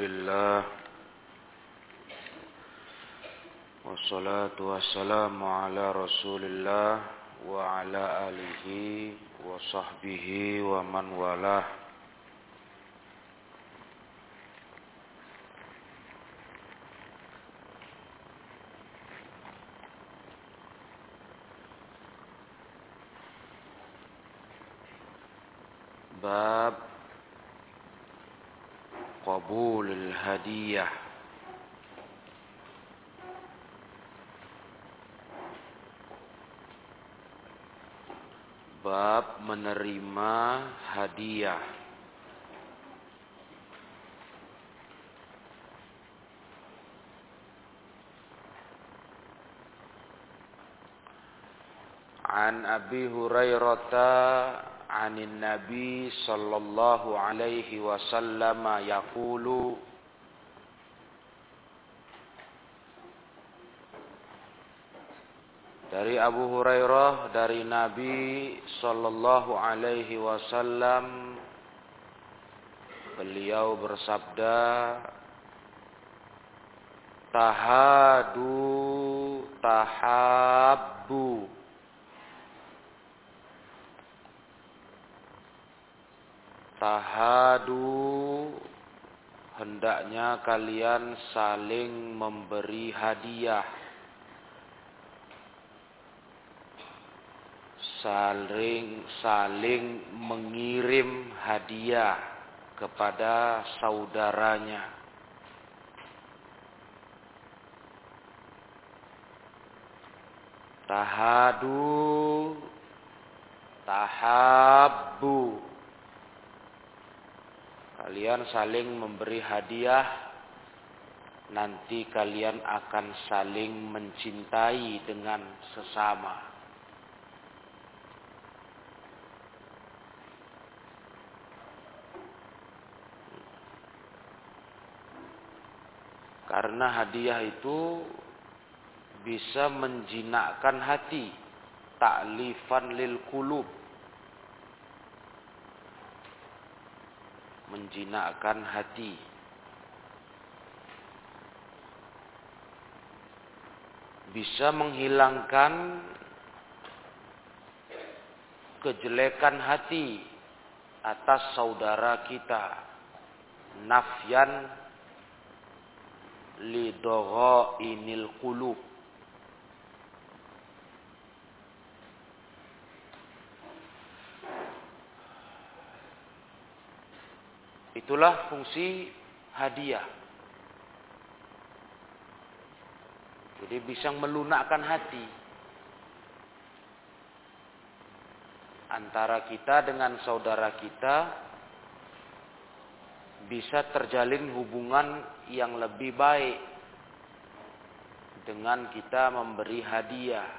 لله والصلاة والسلام على رسول الله وعلى آله وصحبه ومن والاه. الهدية Bab menerima hadiah An Abi Hurairah عن النبي صلى الله عليه وسلم يقول Dari Abu Hurairah dari Nabi sallallahu alaihi wasallam beliau bersabda Tahadu tahabbu Tahadu hendaknya kalian saling memberi hadiah. Saling saling mengirim hadiah kepada saudaranya. Tahadu tahabbu Kalian saling memberi hadiah, nanti kalian akan saling mencintai dengan sesama. Karena hadiah itu bisa menjinakkan hati, taklifan lil kulub menjinakkan hati. Bisa menghilangkan kejelekan hati atas saudara kita. Nafyan lidogho inil kulub Itulah fungsi hadiah. Jadi bisa melunakkan hati antara kita dengan saudara kita bisa terjalin hubungan yang lebih baik dengan kita memberi hadiah.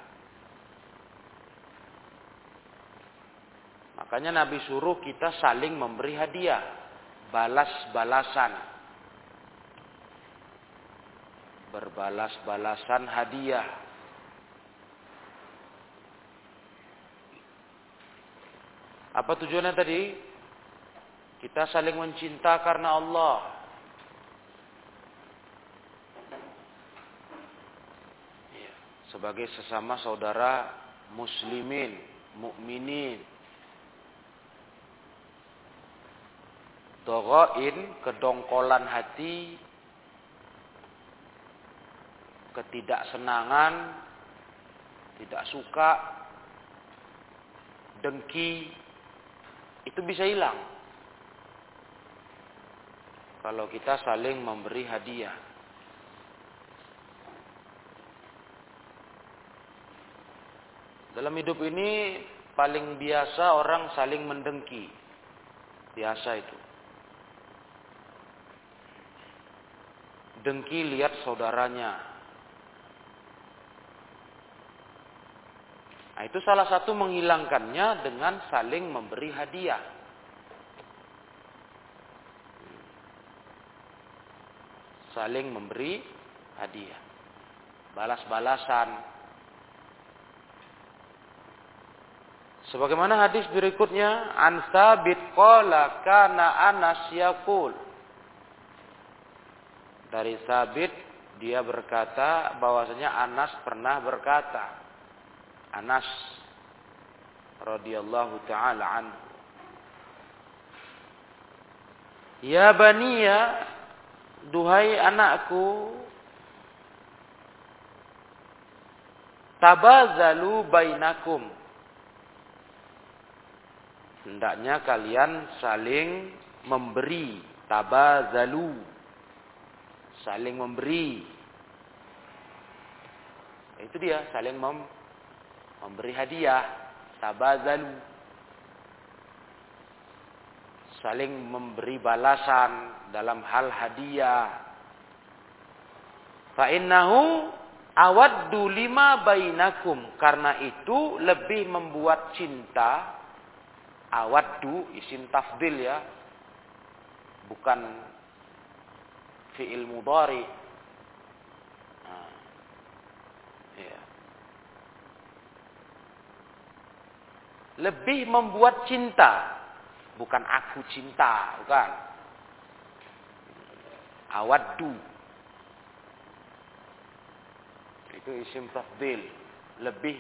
Makanya Nabi suruh kita saling memberi hadiah balas-balasan. Berbalas-balasan hadiah. Apa tujuannya tadi? Kita saling mencinta karena Allah. Iya, sebagai sesama saudara muslimin, mukminin. Dogoin, kedongkolan hati, ketidaksenangan, tidak suka, dengki, itu bisa hilang. Kalau kita saling memberi hadiah. Dalam hidup ini paling biasa orang saling mendengki. Biasa itu. dengki lihat saudaranya. Nah, itu salah satu menghilangkannya dengan saling memberi hadiah. Saling memberi hadiah. Balas-balasan. Sebagaimana hadis berikutnya, an sabit qala kana Anas yaqul dari Sabit dia berkata bahwasanya Anas pernah berkata Anas radhiyallahu taala anhu Ya baniya duhai anakku tabazalu bainakum. Hendaknya kalian saling memberi tabazalu. Saling memberi. Itu dia saling mem memberi hadiah tabazalu saling memberi balasan dalam hal hadiah. Fa innahu awaddu lima bainakum. Karena itu lebih membuat cinta. Awaddu isim tafdil ya. Bukan fi'il mudhari. Nah, ya. Lebih membuat cinta, bukan aku cinta, bukan. Awaddu. Itu isim tafdil, lebih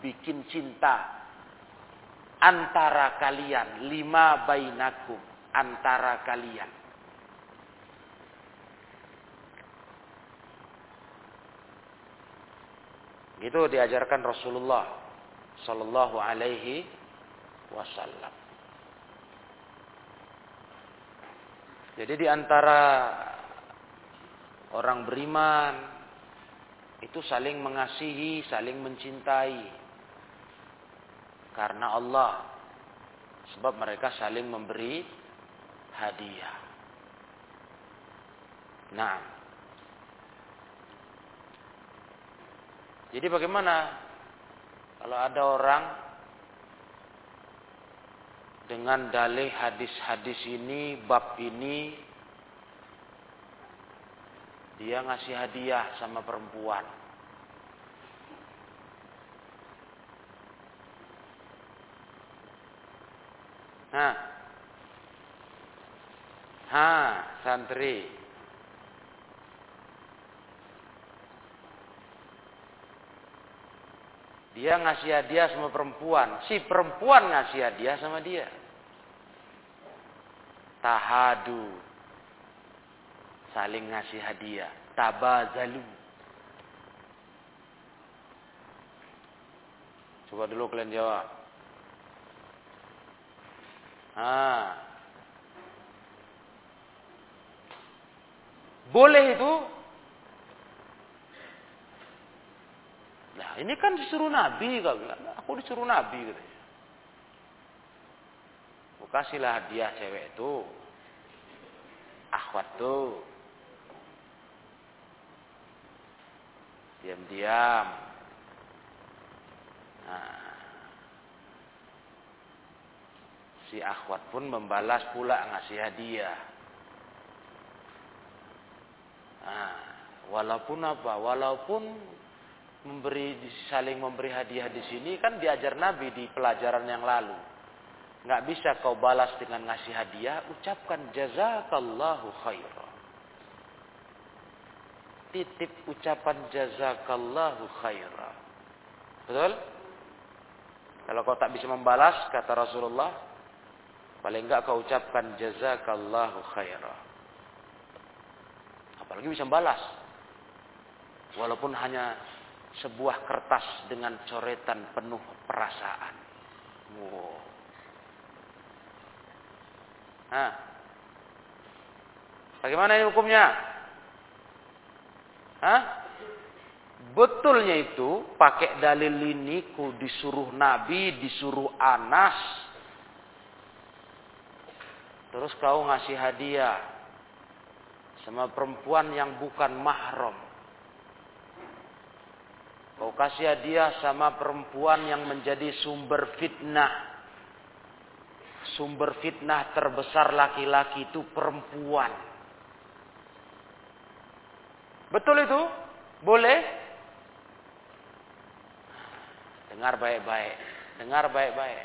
bikin cinta antara kalian lima bainakum antara kalian Itu diajarkan Rasulullah sallallahu alaihi wasallam. Jadi di antara orang beriman itu saling mengasihi, saling mencintai karena Allah. Sebab mereka saling memberi hadiah. Nah, Jadi bagaimana kalau ada orang dengan dalih hadis-hadis ini, bab ini, dia ngasih hadiah sama perempuan. Nah, ha, santri, Dia ngasih hadiah sama perempuan. Si perempuan ngasih hadiah sama dia. Tahadu. Saling ngasih hadiah. Tabazalu. Coba dulu kalian jawab. Ah. Boleh itu Nah, ini kan disuruh Nabi, kau. Aku disuruh Nabi, gitu. Kasihlah hadiah cewek itu. Akhwat tuh. Diam-diam. Nah. Si akhwat pun membalas pula ngasih hadiah. Nah, walaupun apa? Walaupun memberi saling memberi hadiah di sini kan diajar Nabi di pelajaran yang lalu. Nggak bisa kau balas dengan ngasih hadiah, ucapkan jazakallahu khairah. Titip ucapan jazakallahu khairah. Betul? Kalau kau tak bisa membalas, kata Rasulullah, paling enggak kau ucapkan jazakallahu khairah. Apalagi bisa membalas. Walaupun hanya sebuah kertas dengan coretan penuh perasaan. Wow. Nah, bagaimana ini hukumnya? Hah? Betulnya itu pakai dalil ini ku disuruh Nabi, disuruh Anas. Terus kau ngasih hadiah sama perempuan yang bukan mahram. Kau kasih hadiah sama perempuan yang menjadi sumber fitnah. Sumber fitnah terbesar laki-laki itu perempuan. Betul itu? Boleh? Dengar baik-baik. Dengar baik-baik.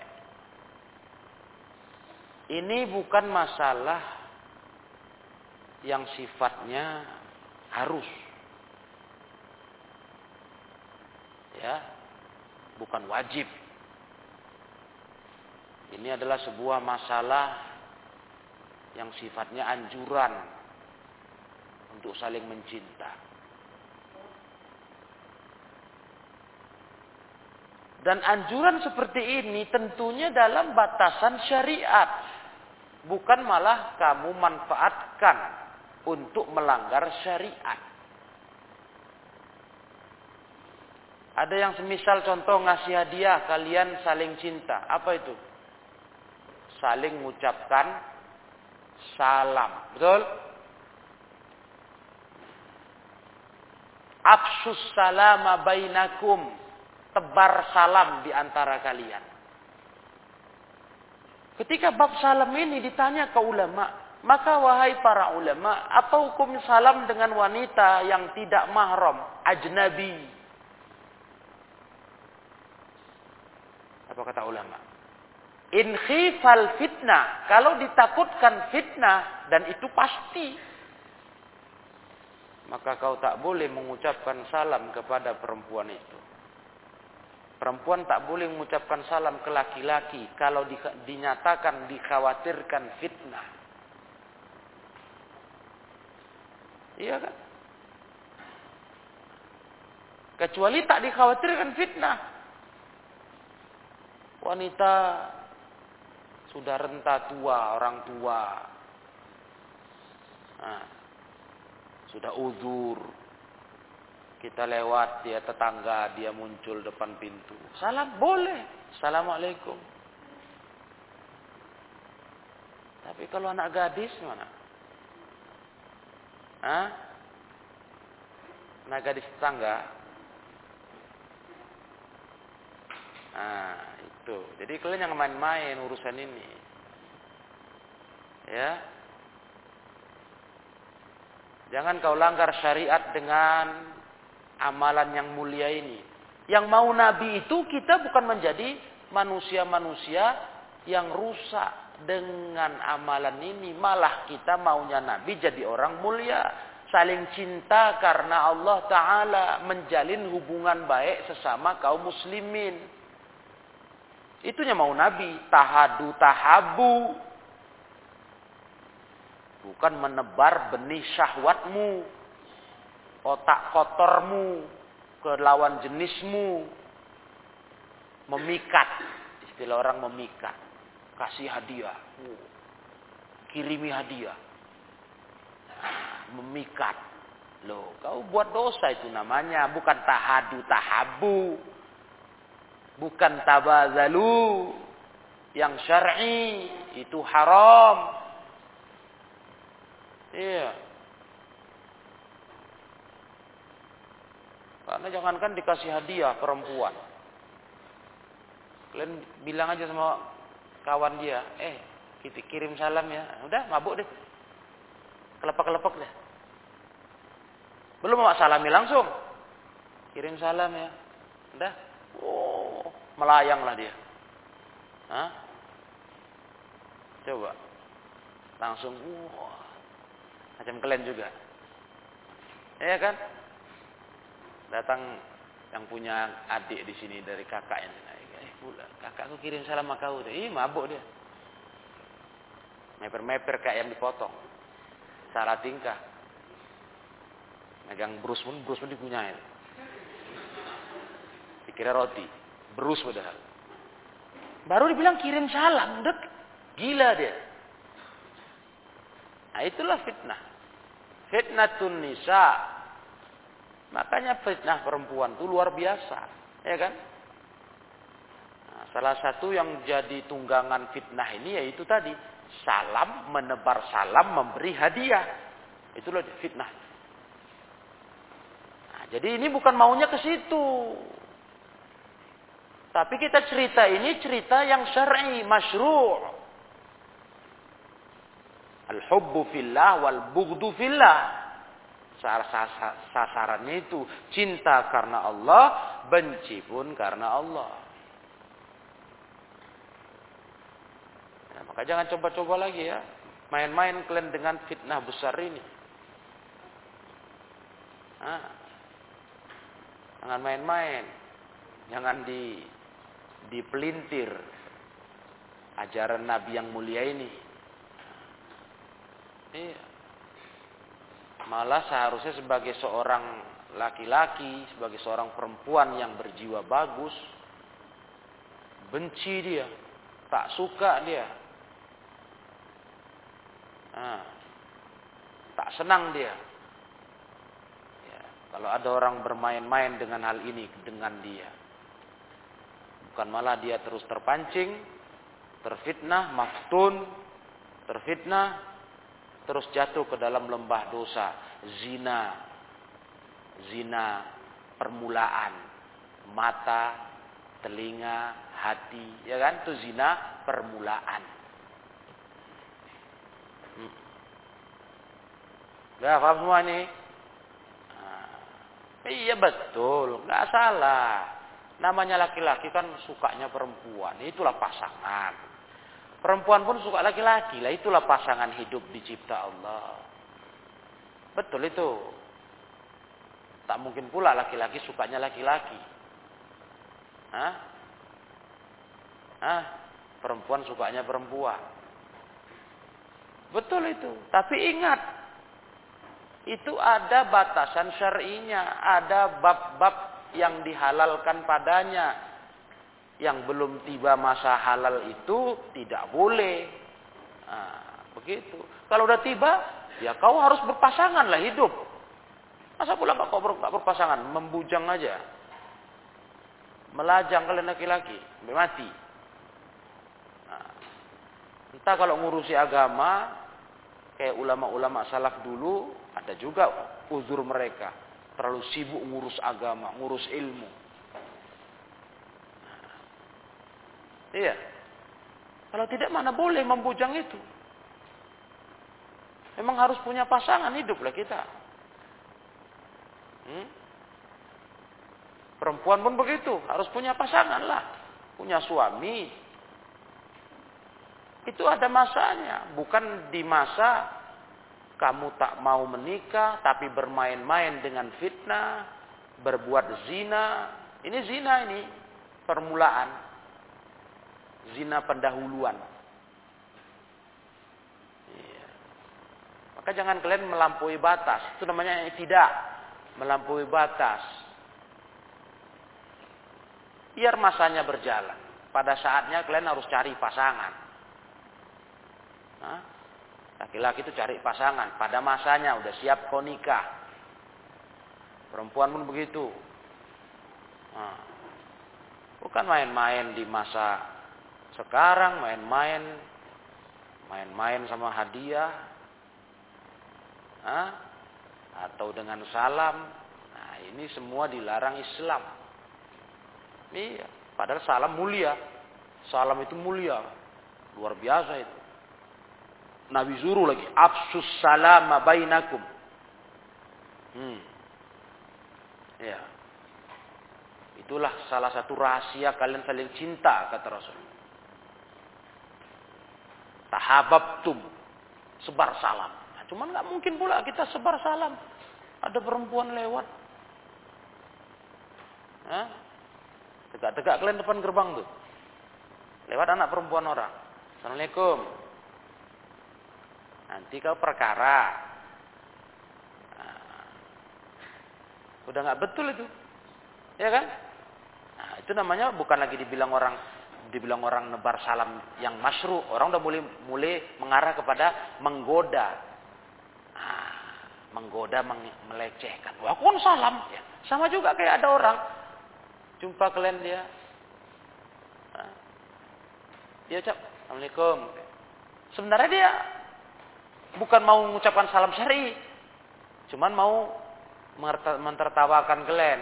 Ini bukan masalah yang sifatnya harus. Ya, bukan wajib. Ini adalah sebuah masalah yang sifatnya anjuran untuk saling mencinta. Dan anjuran seperti ini tentunya dalam batasan syariat. Bukan malah kamu manfaatkan untuk melanggar syariat. Ada yang semisal contoh ngasih hadiah kalian saling cinta. Apa itu? Saling mengucapkan salam. Betul? Afsus salama bainakum. Tebar salam di antara kalian. Ketika bab salam ini ditanya ke ulama, maka wahai para ulama, apa hukum salam dengan wanita yang tidak mahram, ajnabi? Apa kata ulama? In khifal fitnah, kalau ditakutkan fitnah dan itu pasti maka kau tak boleh mengucapkan salam kepada perempuan itu. Perempuan tak boleh mengucapkan salam ke laki-laki kalau di, dinyatakan dikhawatirkan fitnah. Iya kan? Kecuali tak dikhawatirkan fitnah. Wanita sudah renta tua, orang tua. Nah, sudah uzur. Kita lewat dia tetangga, dia muncul depan pintu. Salam boleh. Assalamualaikum. Tapi kalau anak gadis mana? Hah? Anak gadis tetangga. Nah, itu. Jadi kalian yang main-main urusan ini. Ya, Jangan kau langgar syariat dengan amalan yang mulia ini. Yang mau nabi itu kita bukan menjadi manusia-manusia yang rusak dengan amalan ini. Malah kita maunya nabi jadi orang mulia. Saling cinta karena Allah Ta'ala menjalin hubungan baik sesama kaum muslimin. Itunya mau nabi. Tahadu tahabu Bukan menebar benih syahwatmu, otak kotormu ke lawan jenismu. Memikat, istilah orang memikat. Kasih hadiah, kirimi hadiah. Memikat. Loh, kau buat dosa itu namanya, bukan tahadu tahabu. Bukan tabazalu. Yang syar'i itu haram. Iya. Karena jangankan dikasih hadiah perempuan. Kalian bilang aja sama kawan dia, eh kita kirim salam ya. Udah mabuk deh. Kelepek-kelepek deh. Belum mau salami langsung. Kirim salam ya. Udah. Oh, melayanglah dia. Hah? Coba. Langsung, wah, Macam kalian juga. Ya kan? Datang yang punya adik di sini dari kakaknya. Eh pula, kakakku kirim salam sama kau. Ih, mabuk dia. Meper-meper kayak yang dipotong. Salah tingkah. Megang brus pun, brus pun dipunyai. Dikira roti. Brus padahal. Baru dibilang kirim salam. Dek. Gila dia. Nah itulah fitnah. Fitnatun nisa. Makanya fitnah perempuan itu luar biasa. Ya kan? Nah, salah satu yang jadi tunggangan fitnah ini yaitu tadi. Salam, menebar salam, memberi hadiah. Itulah fitnah. Nah, jadi ini bukan maunya ke situ. Tapi kita cerita ini cerita yang syar'i, masyru'. Al-hubbu fillah wal bughdu fillah. Sasarannya itu cinta karena Allah, benci pun karena Allah. Ya, maka jangan coba-coba lagi ya. main-main kalian dengan fitnah besar ini. Ah. Jangan main-main. Jangan di dipelintir ajaran Nabi yang mulia ini. Iya. Malah seharusnya sebagai seorang laki-laki, sebagai seorang perempuan yang berjiwa bagus, benci dia, tak suka dia. Nah, tak senang dia. Ya, kalau ada orang bermain-main dengan hal ini dengan dia. Bukan malah dia terus terpancing, terfitnah, maftun, terfitnah, terus jatuh ke dalam lembah dosa, zina, zina permulaan, mata, telinga, hati, ya kan? Itu zina permulaan. Hmm. Gak paham semua nih? Nah, iya betul, nggak salah. Namanya laki-laki kan sukanya perempuan, itulah pasangan. Perempuan pun suka laki-laki lah. Itulah pasangan hidup dicipta Allah. Betul itu. Tak mungkin pula laki-laki sukanya laki-laki. Hah? Hah? Perempuan sukanya perempuan. Betul itu. Tapi ingat. Itu ada batasan syar'inya. Ada bab-bab yang dihalalkan padanya yang belum tiba masa halal itu tidak boleh. Nah, begitu. Kalau udah tiba, ya kau harus berpasangan lah hidup. Masa pula kau nggak berpasangan, membujang aja, melajang kalian laki-laki, mati. Nah, entah kalau ngurusi agama, kayak ulama-ulama salaf dulu, ada juga uzur mereka. Terlalu sibuk ngurus agama, ngurus ilmu. Iya. Kalau tidak mana boleh membujang itu. Memang harus punya pasangan hiduplah kita. Hmm? Perempuan pun begitu, harus punya pasangan lah. Punya suami. Itu ada masanya, bukan di masa kamu tak mau menikah tapi bermain-main dengan fitnah, berbuat zina. Ini zina ini, permulaan zina pendahuluan. Iya. Maka jangan kalian melampaui batas. Itu namanya tidak melampaui batas. Biar masanya berjalan. Pada saatnya kalian harus cari pasangan. Laki-laki itu cari pasangan. Pada masanya udah siap kau nikah. Perempuan pun begitu. Nah, bukan main-main di masa sekarang main-main, main-main sama hadiah, Hah? atau dengan salam. Nah ini semua dilarang Islam. Iya, padahal salam mulia. Salam itu mulia, luar biasa itu. Nabi suruh lagi, afsus salama bainakum. Hmm. Ya. Itulah salah satu rahasia kalian saling cinta kata Rasul. Tahababtum. Sebar salam. Nah, cuman nggak mungkin pula kita sebar salam. Ada perempuan lewat. Tegak-tegak kalian depan gerbang tuh. Lewat anak perempuan orang. Assalamualaikum nanti kau perkara nah, udah nggak betul itu ya kan nah, itu namanya bukan lagi dibilang orang dibilang orang nebar salam yang masru, orang udah mulai mulai mengarah kepada menggoda. Nah, menggoda, meng, melecehkan. Wah, kan salam. Ya, sama juga kayak ada orang jumpa kalian dia. Nah, dia ucap, Assalamualaikum. Sebenarnya dia bukan mau mengucapkan salam syari. Cuman mau mentertawakan kalian.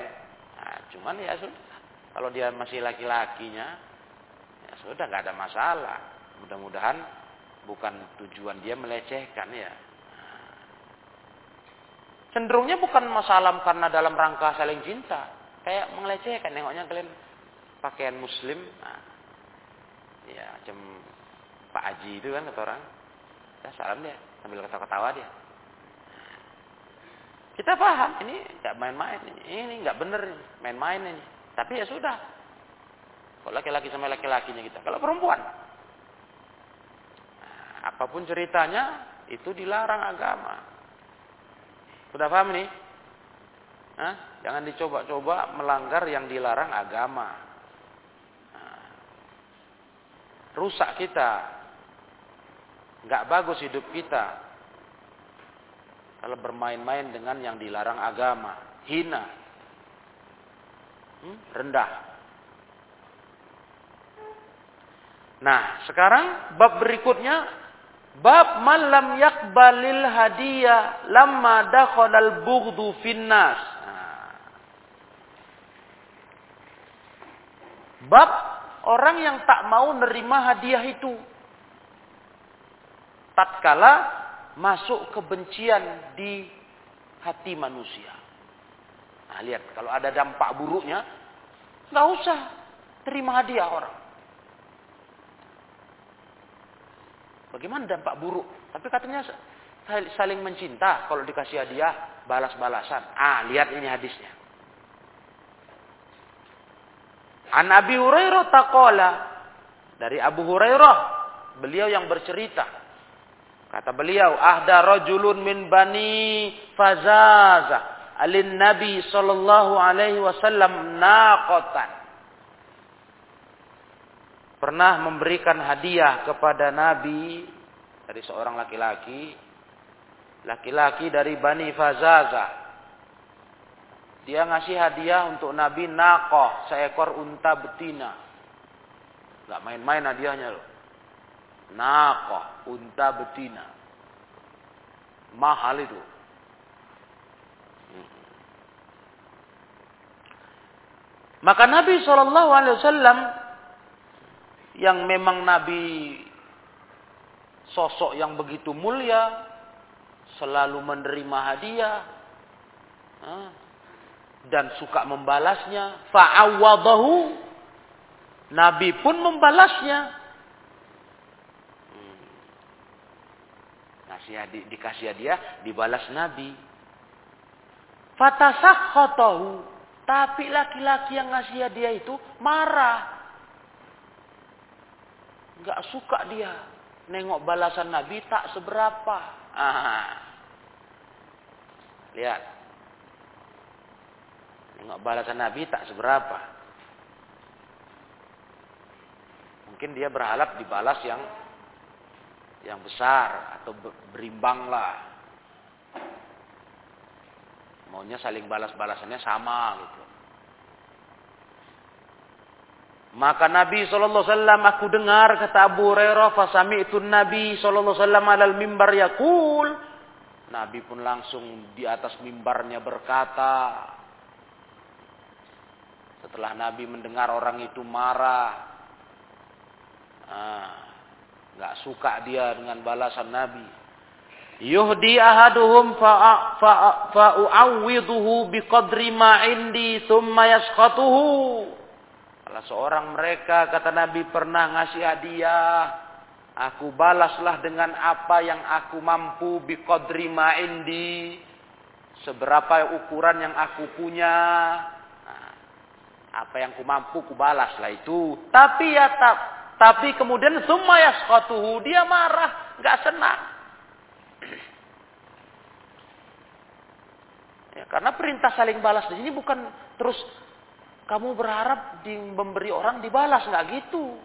Nah, cuman ya sudah. Kalau dia masih laki-lakinya, sudah nggak ada masalah. Mudah-mudahan bukan tujuan dia melecehkan ya. Cenderungnya bukan masalah karena dalam rangka saling cinta. Kayak melecehkan. Nengoknya kalian pakaian muslim. Nah, ya macam Pak Haji itu kan kata orang. Kita salam dia sambil ketawa-ketawa dia. Kita paham ini nggak main-main ini, ini nggak bener main-main ini. Tapi ya sudah. Kalau laki-laki sama laki-lakinya kita. Kalau perempuan, nah, apa pun ceritanya itu dilarang agama. Sudah paham nih? Hah? Jangan dicoba-coba melanggar yang dilarang agama. Nah, rusak kita. Nggak bagus hidup kita. Kalau bermain-main dengan yang dilarang agama. Hina. Hmm? Rendah. Nah, sekarang bab berikutnya Bab man lam yakbalil hadiah lamma dakhalal bughdu finnas. Bab orang yang tak mau nerima hadiah itu. Tatkala masuk kebencian di hati manusia. Nah, lihat kalau ada dampak buruknya, nggak usah terima hadiah orang. Bagaimana dampak buruk? Tapi katanya saling mencinta kalau dikasih hadiah balas-balasan. Ah, lihat ini hadisnya. An Abi Hurairah taqala dari Abu Hurairah beliau yang bercerita kata beliau ahda rajulun min bani fazaza alin nabi sallallahu alaihi wasallam naqatan pernah memberikan hadiah kepada nabi dari seorang laki-laki laki-laki dari bani fazaza dia ngasih hadiah untuk Nabi Naqah, seekor unta betina. Gak main-main hadiahnya loh. Naqah, unta betina. Mahal itu. Maka Nabi Wasallam yang memang Nabi sosok yang begitu mulia, selalu menerima hadiah, dan suka membalasnya. Fa'awadahu. Nabi pun membalasnya. Hmm. Ngasih di, dikasih dia, dibalas Nabi. Fatasakhatahu. Tapi laki-laki yang ngasih dia itu marah. Gak suka dia. Nengok balasan Nabi tak seberapa. Ah. Lihat. Nengok balasan Nabi tak seberapa. Mungkin dia berharap dibalas yang yang besar atau berimbang lah. Maunya saling balas-balasannya sama gitu. Maka Nabi wasallam aku dengar kata Abu Hurairah fasami itu Nabi wasallam alal mimbar yaqul Nabi pun langsung di atas mimbarnya berkata setelah Nabi mendengar orang itu marah, ah, nggak suka dia dengan balasan Nabi. Yuhdi ahaduhum fa'u'awwiduhu biqadri ma indi thumma yasqatuhu. Salah seorang mereka kata Nabi pernah ngasih hadiah, aku balaslah dengan apa yang aku mampu biqadri ma indi. Seberapa ukuran yang aku punya. Apa yang ku mampu ku balas lah itu. Tapi ya tak, tapi kemudian semua ya yaskatuhu, dia marah, nggak senang. Ya, karena perintah saling balas di sini bukan terus kamu berharap di memberi orang dibalas nggak gitu.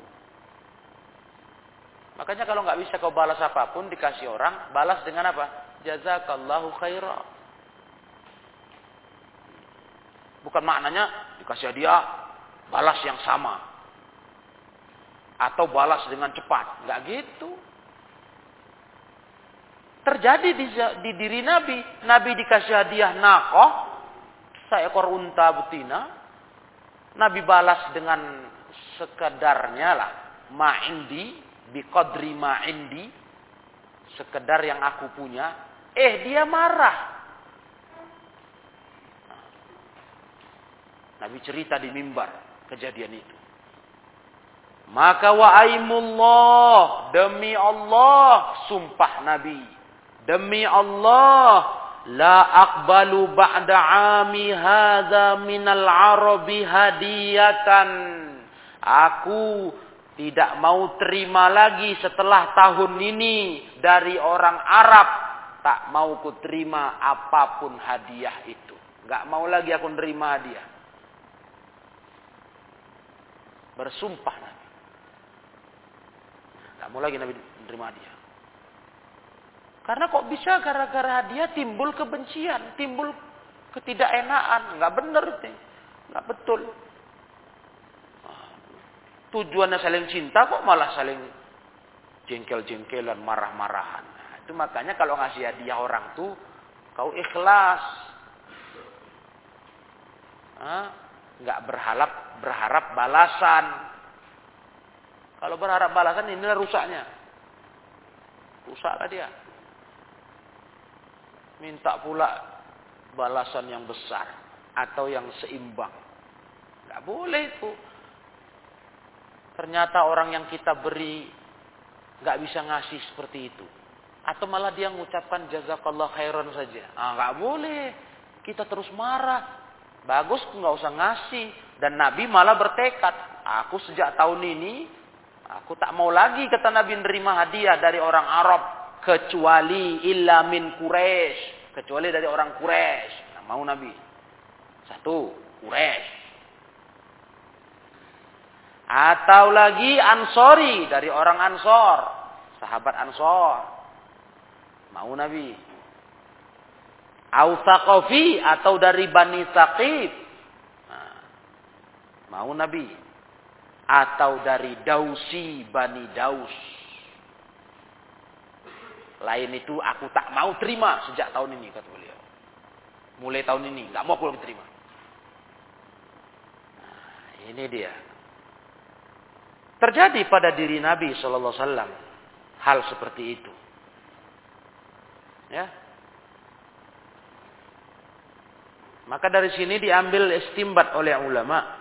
Makanya kalau nggak bisa kau balas apa pun dikasih orang, balas dengan apa? Jazakallahu khairah. Bukan maknanya Dikasih hadiah, balas yang sama. Atau balas dengan cepat. Enggak gitu. Terjadi di, di diri Nabi. Nabi dikasih hadiah nakoh. Seekor unta betina. Nabi balas dengan sekedarnya lah. Ma'indi. Biqadri ma'indi. Sekedar yang aku punya. Eh dia marah. Nabi cerita di mimbar kejadian itu. Maka wa aimullah demi Allah sumpah Nabi. Demi Allah la aqbalu ba'da ami hadza minal arabi hadiyatan. Aku tidak mau terima lagi setelah tahun ini dari orang Arab. Tak mau ku terima apa pun hadiah itu. Gak mau lagi aku nerima hadiah. Bersumpah Nabi. Gak mau lagi Nabi menerima hadiah. Karena kok bisa gara-gara hadiah timbul kebencian, timbul ketidakenaan. Nggak benar itu. Nggak betul. Tujuannya saling cinta kok malah saling jengkel-jengkelan, marah-marahan. Nah, itu makanya kalau ngasih hadiah orang tuh kau ikhlas. nggak berharap berharap balasan. Kalau berharap balasan inilah rusaknya. Rusaklah dia. Minta pula balasan yang besar atau yang seimbang. Nggak boleh itu. Ternyata orang yang kita beri nggak bisa ngasih seperti itu. Atau malah dia mengucapkan jazakallah khairan saja. Ah, nggak boleh. Kita terus marah. Bagus nggak usah ngasih. Dan Nabi malah bertekad. Aku sejak tahun ini, aku tak mau lagi kata Nabi menerima hadiah dari orang Arab. Kecuali illa min Quraisy. Kecuali dari orang Quraisy. Nah, mau Nabi. Satu, Quraisy. Atau lagi Ansori dari orang Ansor. Sahabat Ansor. Mau Nabi. Ausaqafi atau dari Bani Saqif Mau Nabi. Atau dari Dausi Bani Daus. Lain itu aku tak mau terima sejak tahun ini kata beliau. Mulai tahun ini nggak mau aku terima. Nah, ini dia. Terjadi pada diri Nabi Wasallam hal seperti itu. Ya. Maka dari sini diambil istimbat oleh ulama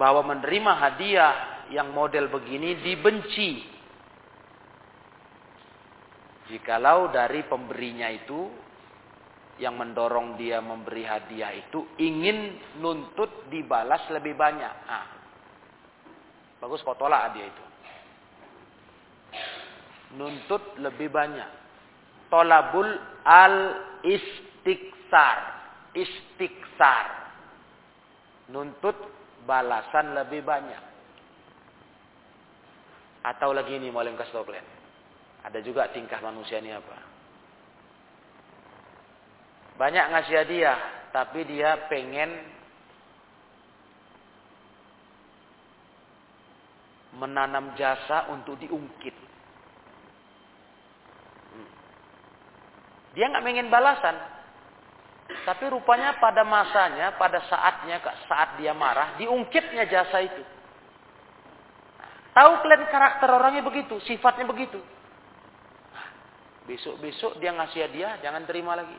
bahwa menerima hadiah yang model begini dibenci. Jikalau dari pemberinya itu yang mendorong dia memberi hadiah itu ingin nuntut dibalas lebih banyak. Nah, bagus kau tolak hadiah itu. Nuntut lebih banyak. Tolabul al istiksar. Istiksar. Nuntut balasan lebih banyak. Atau lagi ini mau kasih tahu kalian. Ada juga tingkah manusia ini apa? Banyak ngasih hadiah, tapi dia pengen menanam jasa untuk diungkit. Hmm. Dia nggak pengen balasan, tapi rupanya pada masanya, pada saatnya, saat dia marah, diungkitnya jasa itu. Tahu kalian karakter orangnya begitu, sifatnya begitu. Besok-besok dia ngasih hadiah, jangan terima lagi.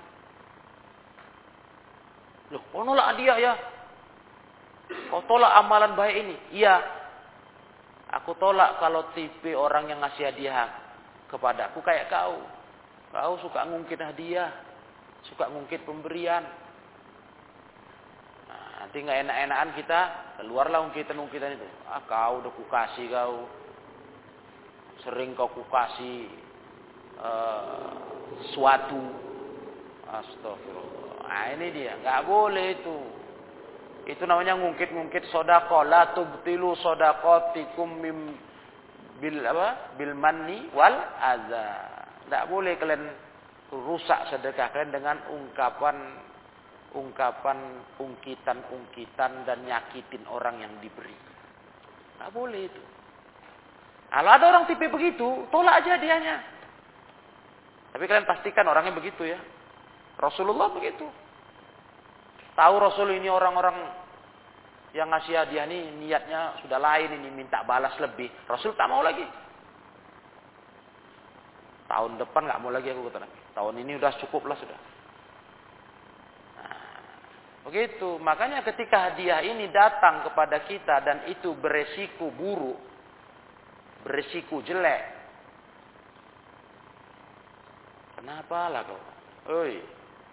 Loh, kau nolak hadiah ya? Kau tolak amalan baik ini? Iya. Aku tolak kalau tipe orang yang ngasih hadiah kepada aku kayak kau. Kau suka ngungkit hadiah suka ngungkit pemberian. Nah, nanti nggak enak-enakan kita keluarlah ungkitan-ungkitan itu. Ah kau udah kukasih kau, sering kau kukasih uh, suatu. Astagfirullah. Nah, ini dia, nggak boleh itu. Itu namanya ngungkit-ngungkit sodako. La tubtilu sodakotikum mim bil apa? Bil manni wal azza. Tidak boleh kalian rusak sedekah kalian dengan ungkapan ungkapan ungkitan-ungkitan dan nyakitin orang yang diberi. Tidak boleh itu. Kalau ada orang tipe begitu, tolak aja dianya. Tapi kalian pastikan orangnya begitu ya. Rasulullah begitu. Tahu Rasul ini orang-orang yang ngasih hadiah ini niatnya sudah lain ini minta balas lebih. Rasul tak mau lagi. Tahun depan nggak mau lagi aku kata Tahun ini udah cukup lah sudah. Nah, Begitu. Makanya ketika hadiah ini datang kepada kita dan itu beresiko buruk, beresiko jelek. Kenapa lah kau? Oi,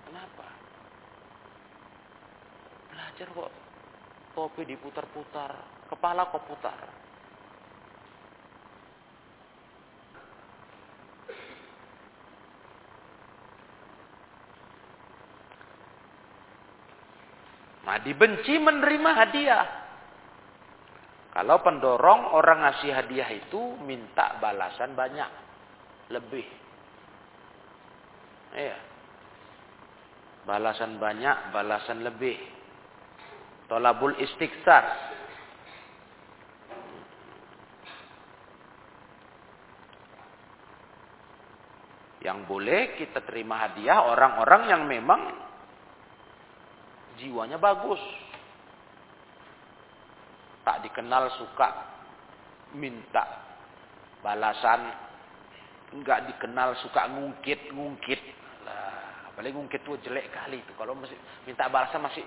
kenapa? Belajar kok topi diputar-putar, kepala kok putar. Nah, dibenci menerima hadiah. Kalau pendorong orang ngasih hadiah itu minta balasan banyak. Lebih. Iya. Balasan banyak, balasan lebih. Tolabul istiqsar. Yang boleh kita terima hadiah orang-orang yang memang jiwanya bagus. Tak dikenal suka minta balasan, enggak dikenal suka ngungkit-ngungkit. Lah, apalagi ngungkit tuh jelek kali itu. Kalau masih minta balasan masih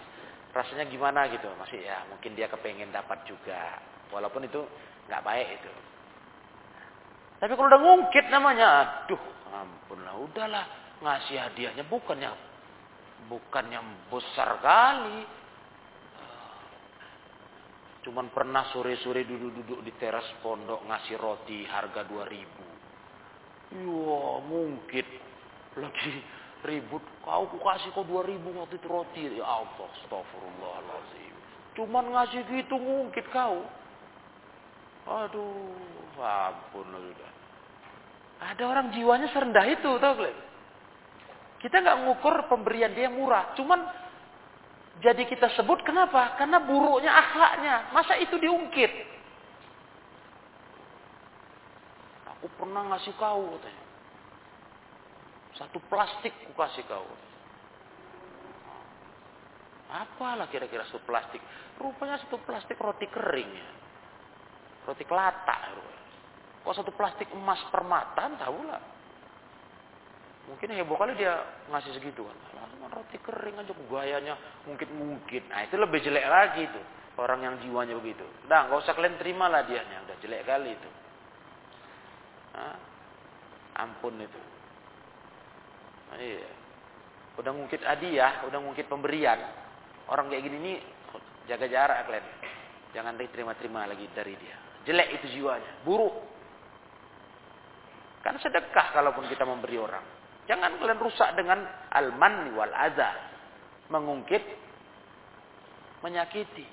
rasanya gimana gitu, masih ya mungkin dia kepengen dapat juga. Walaupun itu nggak baik itu. Tapi kalau udah ngungkit namanya, aduh, ampun lah, udahlah ngasih hadiahnya bukannya bukan yang besar kali. Cuman pernah sore-sore duduk-duduk di teras pondok ngasih roti harga 2000. Ya mungkin lagi ribut. Kau ku kasih kau 2000 waktu itu roti. Ya Allah astagfirullahaladzim. Cuman ngasih gitu mungkin kau. Aduh, ampun udah. Ada orang jiwanya serendah itu, tau kalian? Kita nggak ngukur pemberian dia murah. Cuman jadi kita sebut kenapa? Karena buruknya akhlaknya. Masa itu diungkit? Aku pernah ngasih kau katanya. Satu plastik ku kasih kau. Apalah kira-kira satu plastik? Rupanya satu plastik roti kering ya. Roti kelata. Kok satu plastik emas permata? Tahu lah. Mungkin heboh kali dia ngasih segitu kan. Cuma roti kering aja gayanya mungkin-mungkin. Nah itu lebih jelek lagi tuh. Orang yang jiwanya begitu. Udah nggak usah kalian terima lah dia. Udah jelek kali itu. Nah, ampun itu. Nah, iya. Udah ngungkit hadiah, udah ngungkit pemberian. Orang kayak gini nih jaga jarak kalian. Jangan diterima-terima lagi dari dia. Jelek itu jiwanya, buruk. Kan sedekah kalaupun kita memberi orang. Jangan kalian rusak dengan al-manni wal adza. Mengungkit, menyakiti.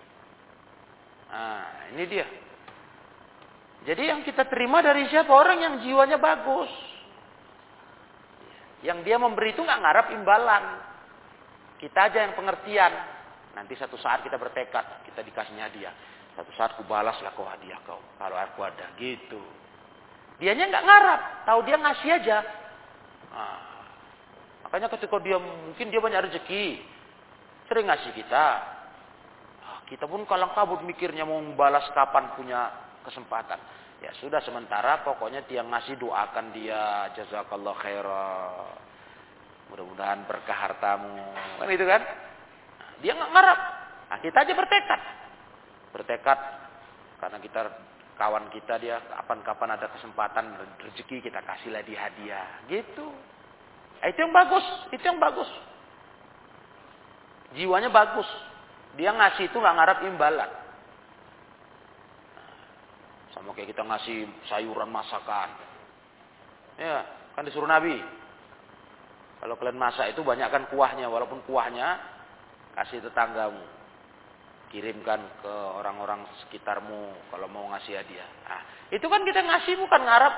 Nah, ini dia. Jadi yang kita terima dari siapa? Orang yang jiwanya bagus. Yang dia memberi itu nggak ngarap imbalan. Kita aja yang pengertian. Nanti satu saat kita bertekad, kita dikasihnya hadiah. Satu saat ku balaslah kau hadiah kau. Kalau aku ada, gitu. Dianya nggak ngarap, tahu dia ngasih aja. Nah, makanya ketika dia mungkin dia banyak rezeki, sering ngasih kita. Nah, kita pun kalang kabut mikirnya mau balas kapan punya kesempatan. Ya sudah sementara pokoknya dia ngasih doakan dia jazakallah khairah. Mudah-mudahan berkah hartamu. Kan itu kan? Dia nggak ngarap. Nah, kita aja bertekad. Bertekad karena kita kawan kita dia kapan-kapan ada kesempatan rezeki kita kasihlah dia hadiah gitu itu yang bagus itu yang bagus. Jiwanya bagus. Dia ngasih itu nggak ngarap imbalan. Sama kayak kita ngasih sayuran masakan. Ya kan disuruh nabi. Kalau kalian masak itu banyak kan kuahnya. Walaupun kuahnya kasih tetanggamu. Kirimkan ke orang-orang sekitarmu kalau mau ngasih hadiah. Nah, itu kan kita ngasih bukan ngarap.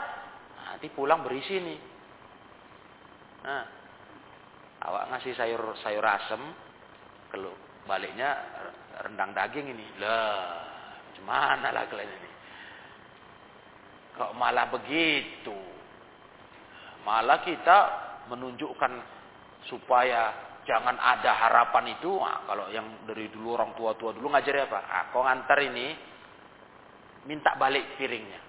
Nanti pulang berisi nih. Nah, awak ngasih sayur sayur asem, kalau baliknya rendang daging ini. Lah, gimana lah kalian ini? Kok malah begitu? Malah kita menunjukkan supaya jangan ada harapan itu. Nah, kalau yang dari dulu orang tua-tua dulu ngajari apa? Ah, kau ngantar ini, minta balik piringnya.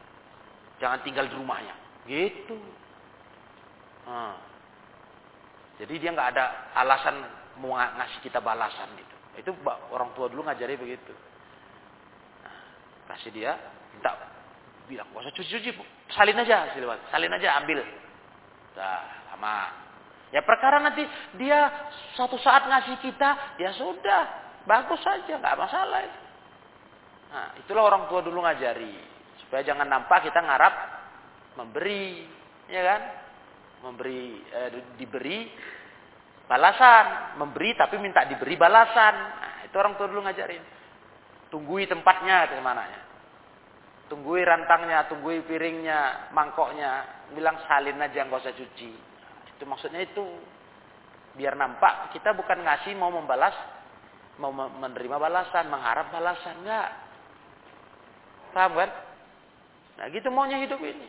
Jangan tinggal di rumahnya. Gitu. Nah. Jadi dia nggak ada alasan mau ngasih kita balasan gitu. Itu orang tua dulu ngajari begitu. Nah, kasih dia, minta bilang, gak usah cuci-cuci, salin aja, salin aja, ambil. Dah, lama. Ya perkara nanti dia suatu saat ngasih kita, ya sudah, bagus saja, nggak masalah itu. Nah, itulah orang tua dulu ngajari. Supaya jangan nampak kita ngarap memberi, ya kan? Memberi, eh, diberi balasan, memberi tapi minta diberi balasan. Nah, itu orang tua dulu ngajarin. Tunggui tempatnya ke mana ya. Tunggui rantangnya, tunggui piringnya, mangkoknya, bilang salin aja nggak usah cuci. Nah, itu maksudnya itu. Biar nampak kita bukan ngasih mau membalas, mau menerima balasan, mengharap balasan enggak. Paham kan? Nah gitu maunya hidup ini.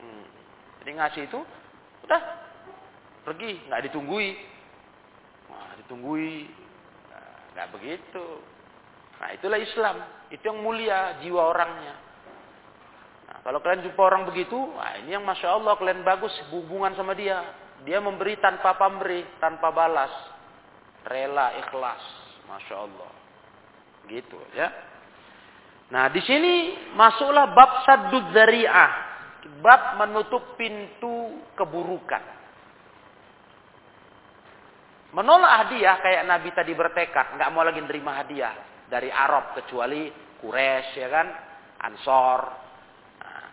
Hmm. Jadi ngasih itu udah pergi, nggak ditunggui. Nah, ditunggui, nggak begitu. Nah itulah Islam, itu yang mulia jiwa orangnya. Nah, kalau kalian jumpa orang begitu, nah ini yang masya Allah kalian bagus hubungan sama dia. Dia memberi tanpa pemberi, tanpa balas, rela, ikhlas, masya Allah. Gitu ya. Nah di sini masuklah bab saddud zari'ah, bab menutup pintu keburukan. Menolak hadiah kayak Nabi tadi bertekad, nggak mau lagi nerima hadiah dari Arab kecuali Quraisy ya kan, Ansor. Nah,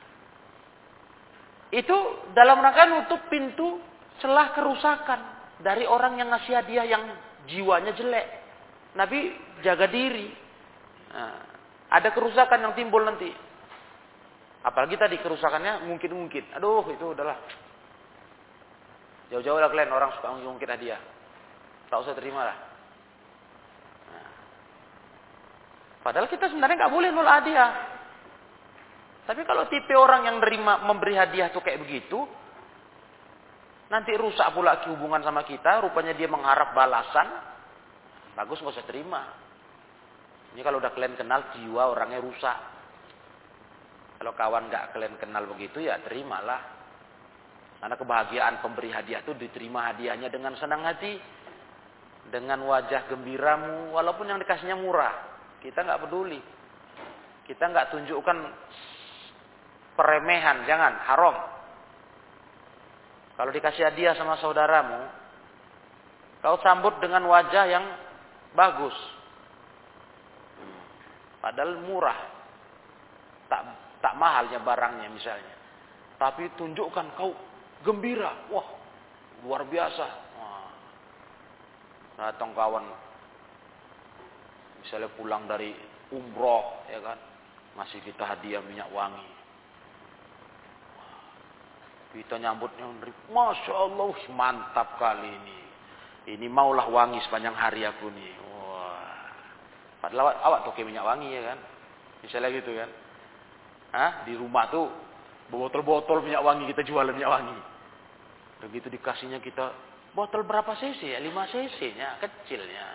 itu dalam rangka nutup pintu celah kerusakan dari orang yang ngasih hadiah yang jiwanya jelek. Nabi jaga diri. Nah, ada kerusakan yang timbul nanti. Apalagi tadi kerusakannya mungkin-mungkin. Aduh, itu udahlah. Jauh-jauh lah kalian orang suka mungkin hadiah. Tak usah terima lah. Nah. Padahal kita sebenarnya nggak boleh nolak hadiah. Tapi kalau tipe orang yang nerima memberi hadiah tuh kayak begitu, nanti rusak pula hubungan sama kita. Rupanya dia mengharap balasan. Bagus nggak usah terima. Ini kalau udah kalian kenal jiwa orangnya rusak. Kalau kawan nggak kalian kenal begitu ya terimalah. Karena kebahagiaan pemberi hadiah itu diterima hadiahnya dengan senang hati dengan wajah gembiramu walaupun yang dikasihnya murah. Kita nggak peduli. Kita nggak tunjukkan peremehan jangan haram. Kalau dikasih hadiah sama saudaramu kau sambut dengan wajah yang bagus. Padahal murah. Tak tak mahalnya barangnya misalnya. Tapi tunjukkan kau gembira. Wah luar biasa. Datang kawan. Misalnya pulang dari umroh ya kan? Masih kita hadiah minyak wangi. Kita nyambutnya masya Allah mantap kali ini. Ini maulah wangi sepanjang hari aku nih. Wah. Padahal awak, awak toke minyak wangi ya kan? Misalnya gitu kan Hah? di rumah tuh botol-botol minyak wangi kita jual minyak wangi begitu dikasihnya kita Botol berapa cc ya? 5 cc-nya, kecilnya.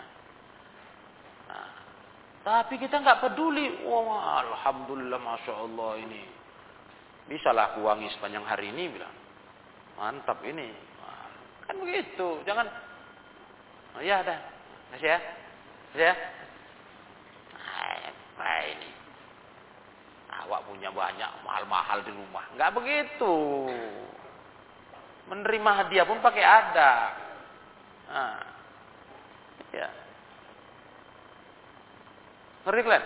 Nah, tapi kita nggak peduli. Wah, alhamdulillah, masya Allah ini. Bisa aku wangi sepanjang hari ini bilang. Mantap ini. Kan begitu. Jangan. Oh iya dah. Kasih ya. Kasih ya. Nah, ini. Awak punya banyak mahal-mahal di rumah. Nggak begitu. Menerima hadiah pun pakai ada. Nah, ya. Ngerti kalian?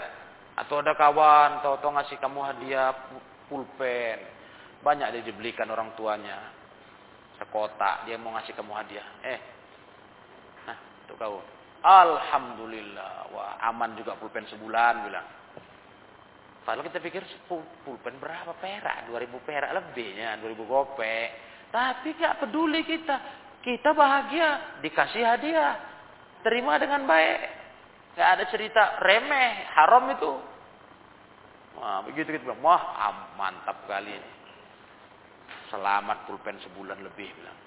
Atau ada kawan, atau ngasih kamu hadiah pulpen. Banyak dia dibelikan orang tuanya. Sekotak, dia mau ngasih kamu hadiah. Eh, nah, untuk kau. Alhamdulillah, wah aman juga pulpen sebulan bilang. Padahal kita pikir pulpen berapa perak? 2000 perak lebihnya, 2000 gopek. Tapi gak peduli kita. Kita bahagia, dikasih hadiah. Terima dengan baik. Gak ada cerita remeh, haram itu. Wah, begitu kita bilang, wah mantap kali ini. Selamat pulpen sebulan lebih bilang.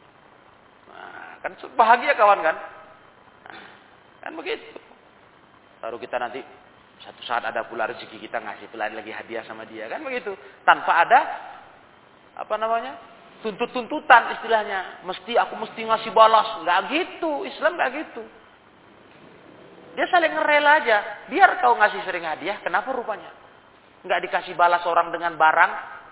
Nah, kan bahagia kawan kan? Nah, kan begitu. Baru kita nanti satu saat ada pula rezeki kita ngasih pula lagi hadiah sama dia kan begitu tanpa ada apa namanya tuntut-tuntutan istilahnya. Mesti aku mesti ngasih balas. Nggak gitu. Islam nggak gitu. Dia saling ngerela aja. Biar kau ngasih sering hadiah, kenapa rupanya? Nggak dikasih balas orang dengan barang,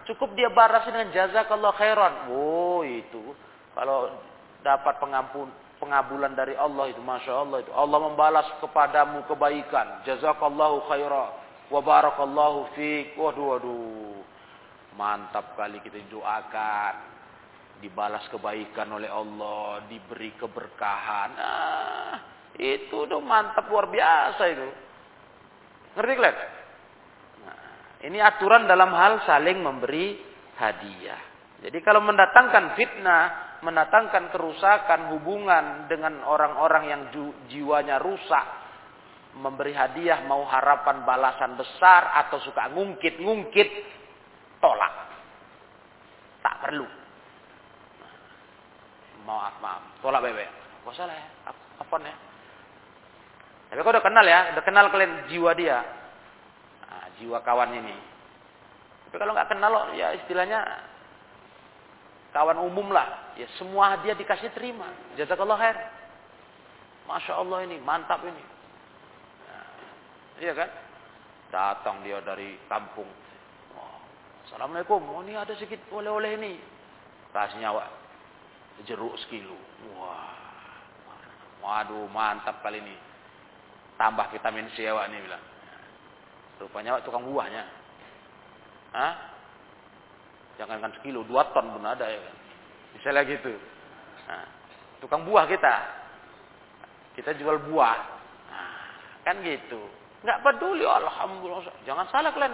cukup dia balas dengan jazakallah khairan. Oh itu. Kalau dapat pengampun pengabulan dari Allah itu, masya Allah itu. Allah membalas kepadamu kebaikan. Jazakallahu khairan. Wa barakallahu fiq. Waduh, waduh. Mantap kali kita doakan dibalas kebaikan oleh Allah, diberi keberkahan. Nah, itu tuh mantap luar biasa itu. Ngerti kalian? Nah, ini aturan dalam hal saling memberi hadiah. Jadi kalau mendatangkan fitnah, mendatangkan kerusakan hubungan dengan orang-orang yang jiwanya rusak, memberi hadiah mau harapan balasan besar atau suka ngungkit-ngungkit, tolak. Tak perlu. Maaf maaf tolak bebek gak salah ya apa nih tapi kau udah kenal ya udah kenal kalian jiwa dia. Nah, jiwa kawan ini. Tapi kalau nggak kenal loh ya istilahnya kawan umum lah ya semua dia dikasih terima jazakallah khair masya Allah ini mantap ini nah, iya kan datang dia dari kampung oh, assalamualaikum oh ini ada sedikit oleh-oleh ini kasih nyawa jeruk sekilo. Wah. Waduh, mantap kali ini. Tambah vitamin C awak ini bilang. Rupanya awak tukang buahnya. Hah? Jangankan sekilo, dua ton pun ada ya kan. Misalnya gitu. Nah, tukang buah kita. Kita jual buah. Nah, kan gitu. Nggak peduli, alhamdulillah. Jangan salah kalian.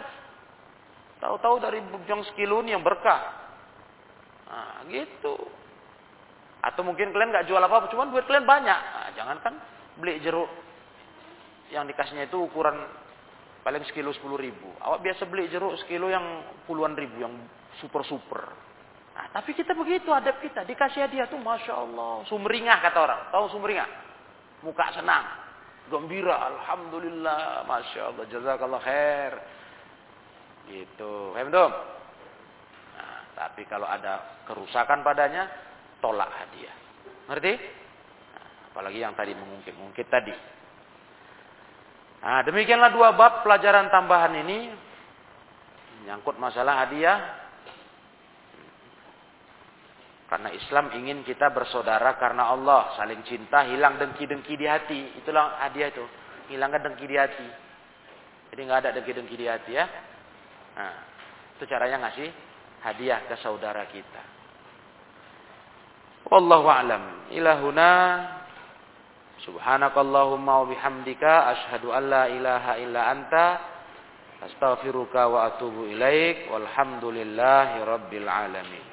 Tahu-tahu dari bujang sekilo ini yang berkah. Nah, gitu. Atau mungkin kalian nggak jual apa-apa, cuma duit kalian banyak. Nah, jangan kan beli jeruk yang dikasihnya itu ukuran paling sekilo sepuluh ribu. Awak biasa beli jeruk sekilo yang puluhan ribu, yang super-super. Nah, tapi kita begitu, adab kita. Dikasih hadiah tuh Masya Allah. Sumringah kata orang. Tahu sumringah? Muka senang. Gembira. Alhamdulillah. Masya Allah. Jazakallah khair. Gitu. Paham Nah, tapi kalau ada kerusakan padanya, tolak hadiah. Ngerti? Nah, apalagi yang tadi mengungkit-ungkit tadi. Nah, demikianlah dua bab pelajaran tambahan ini menyangkut masalah hadiah. Karena Islam ingin kita bersaudara karena Allah, saling cinta, hilang dengki-dengki di hati. Itulah hadiah itu, hilangkan dengki di hati. Jadi nggak ada dengki-dengki di hati ya. Nah, itu caranya ngasih hadiah ke saudara kita. Wallahu a'lam. Ilahuna Subhanakallahumma wa bihamdika asyhadu an la ilaha illa anta astaghfiruka wa atubu ilaik walhamdulillahi rabbil alamin.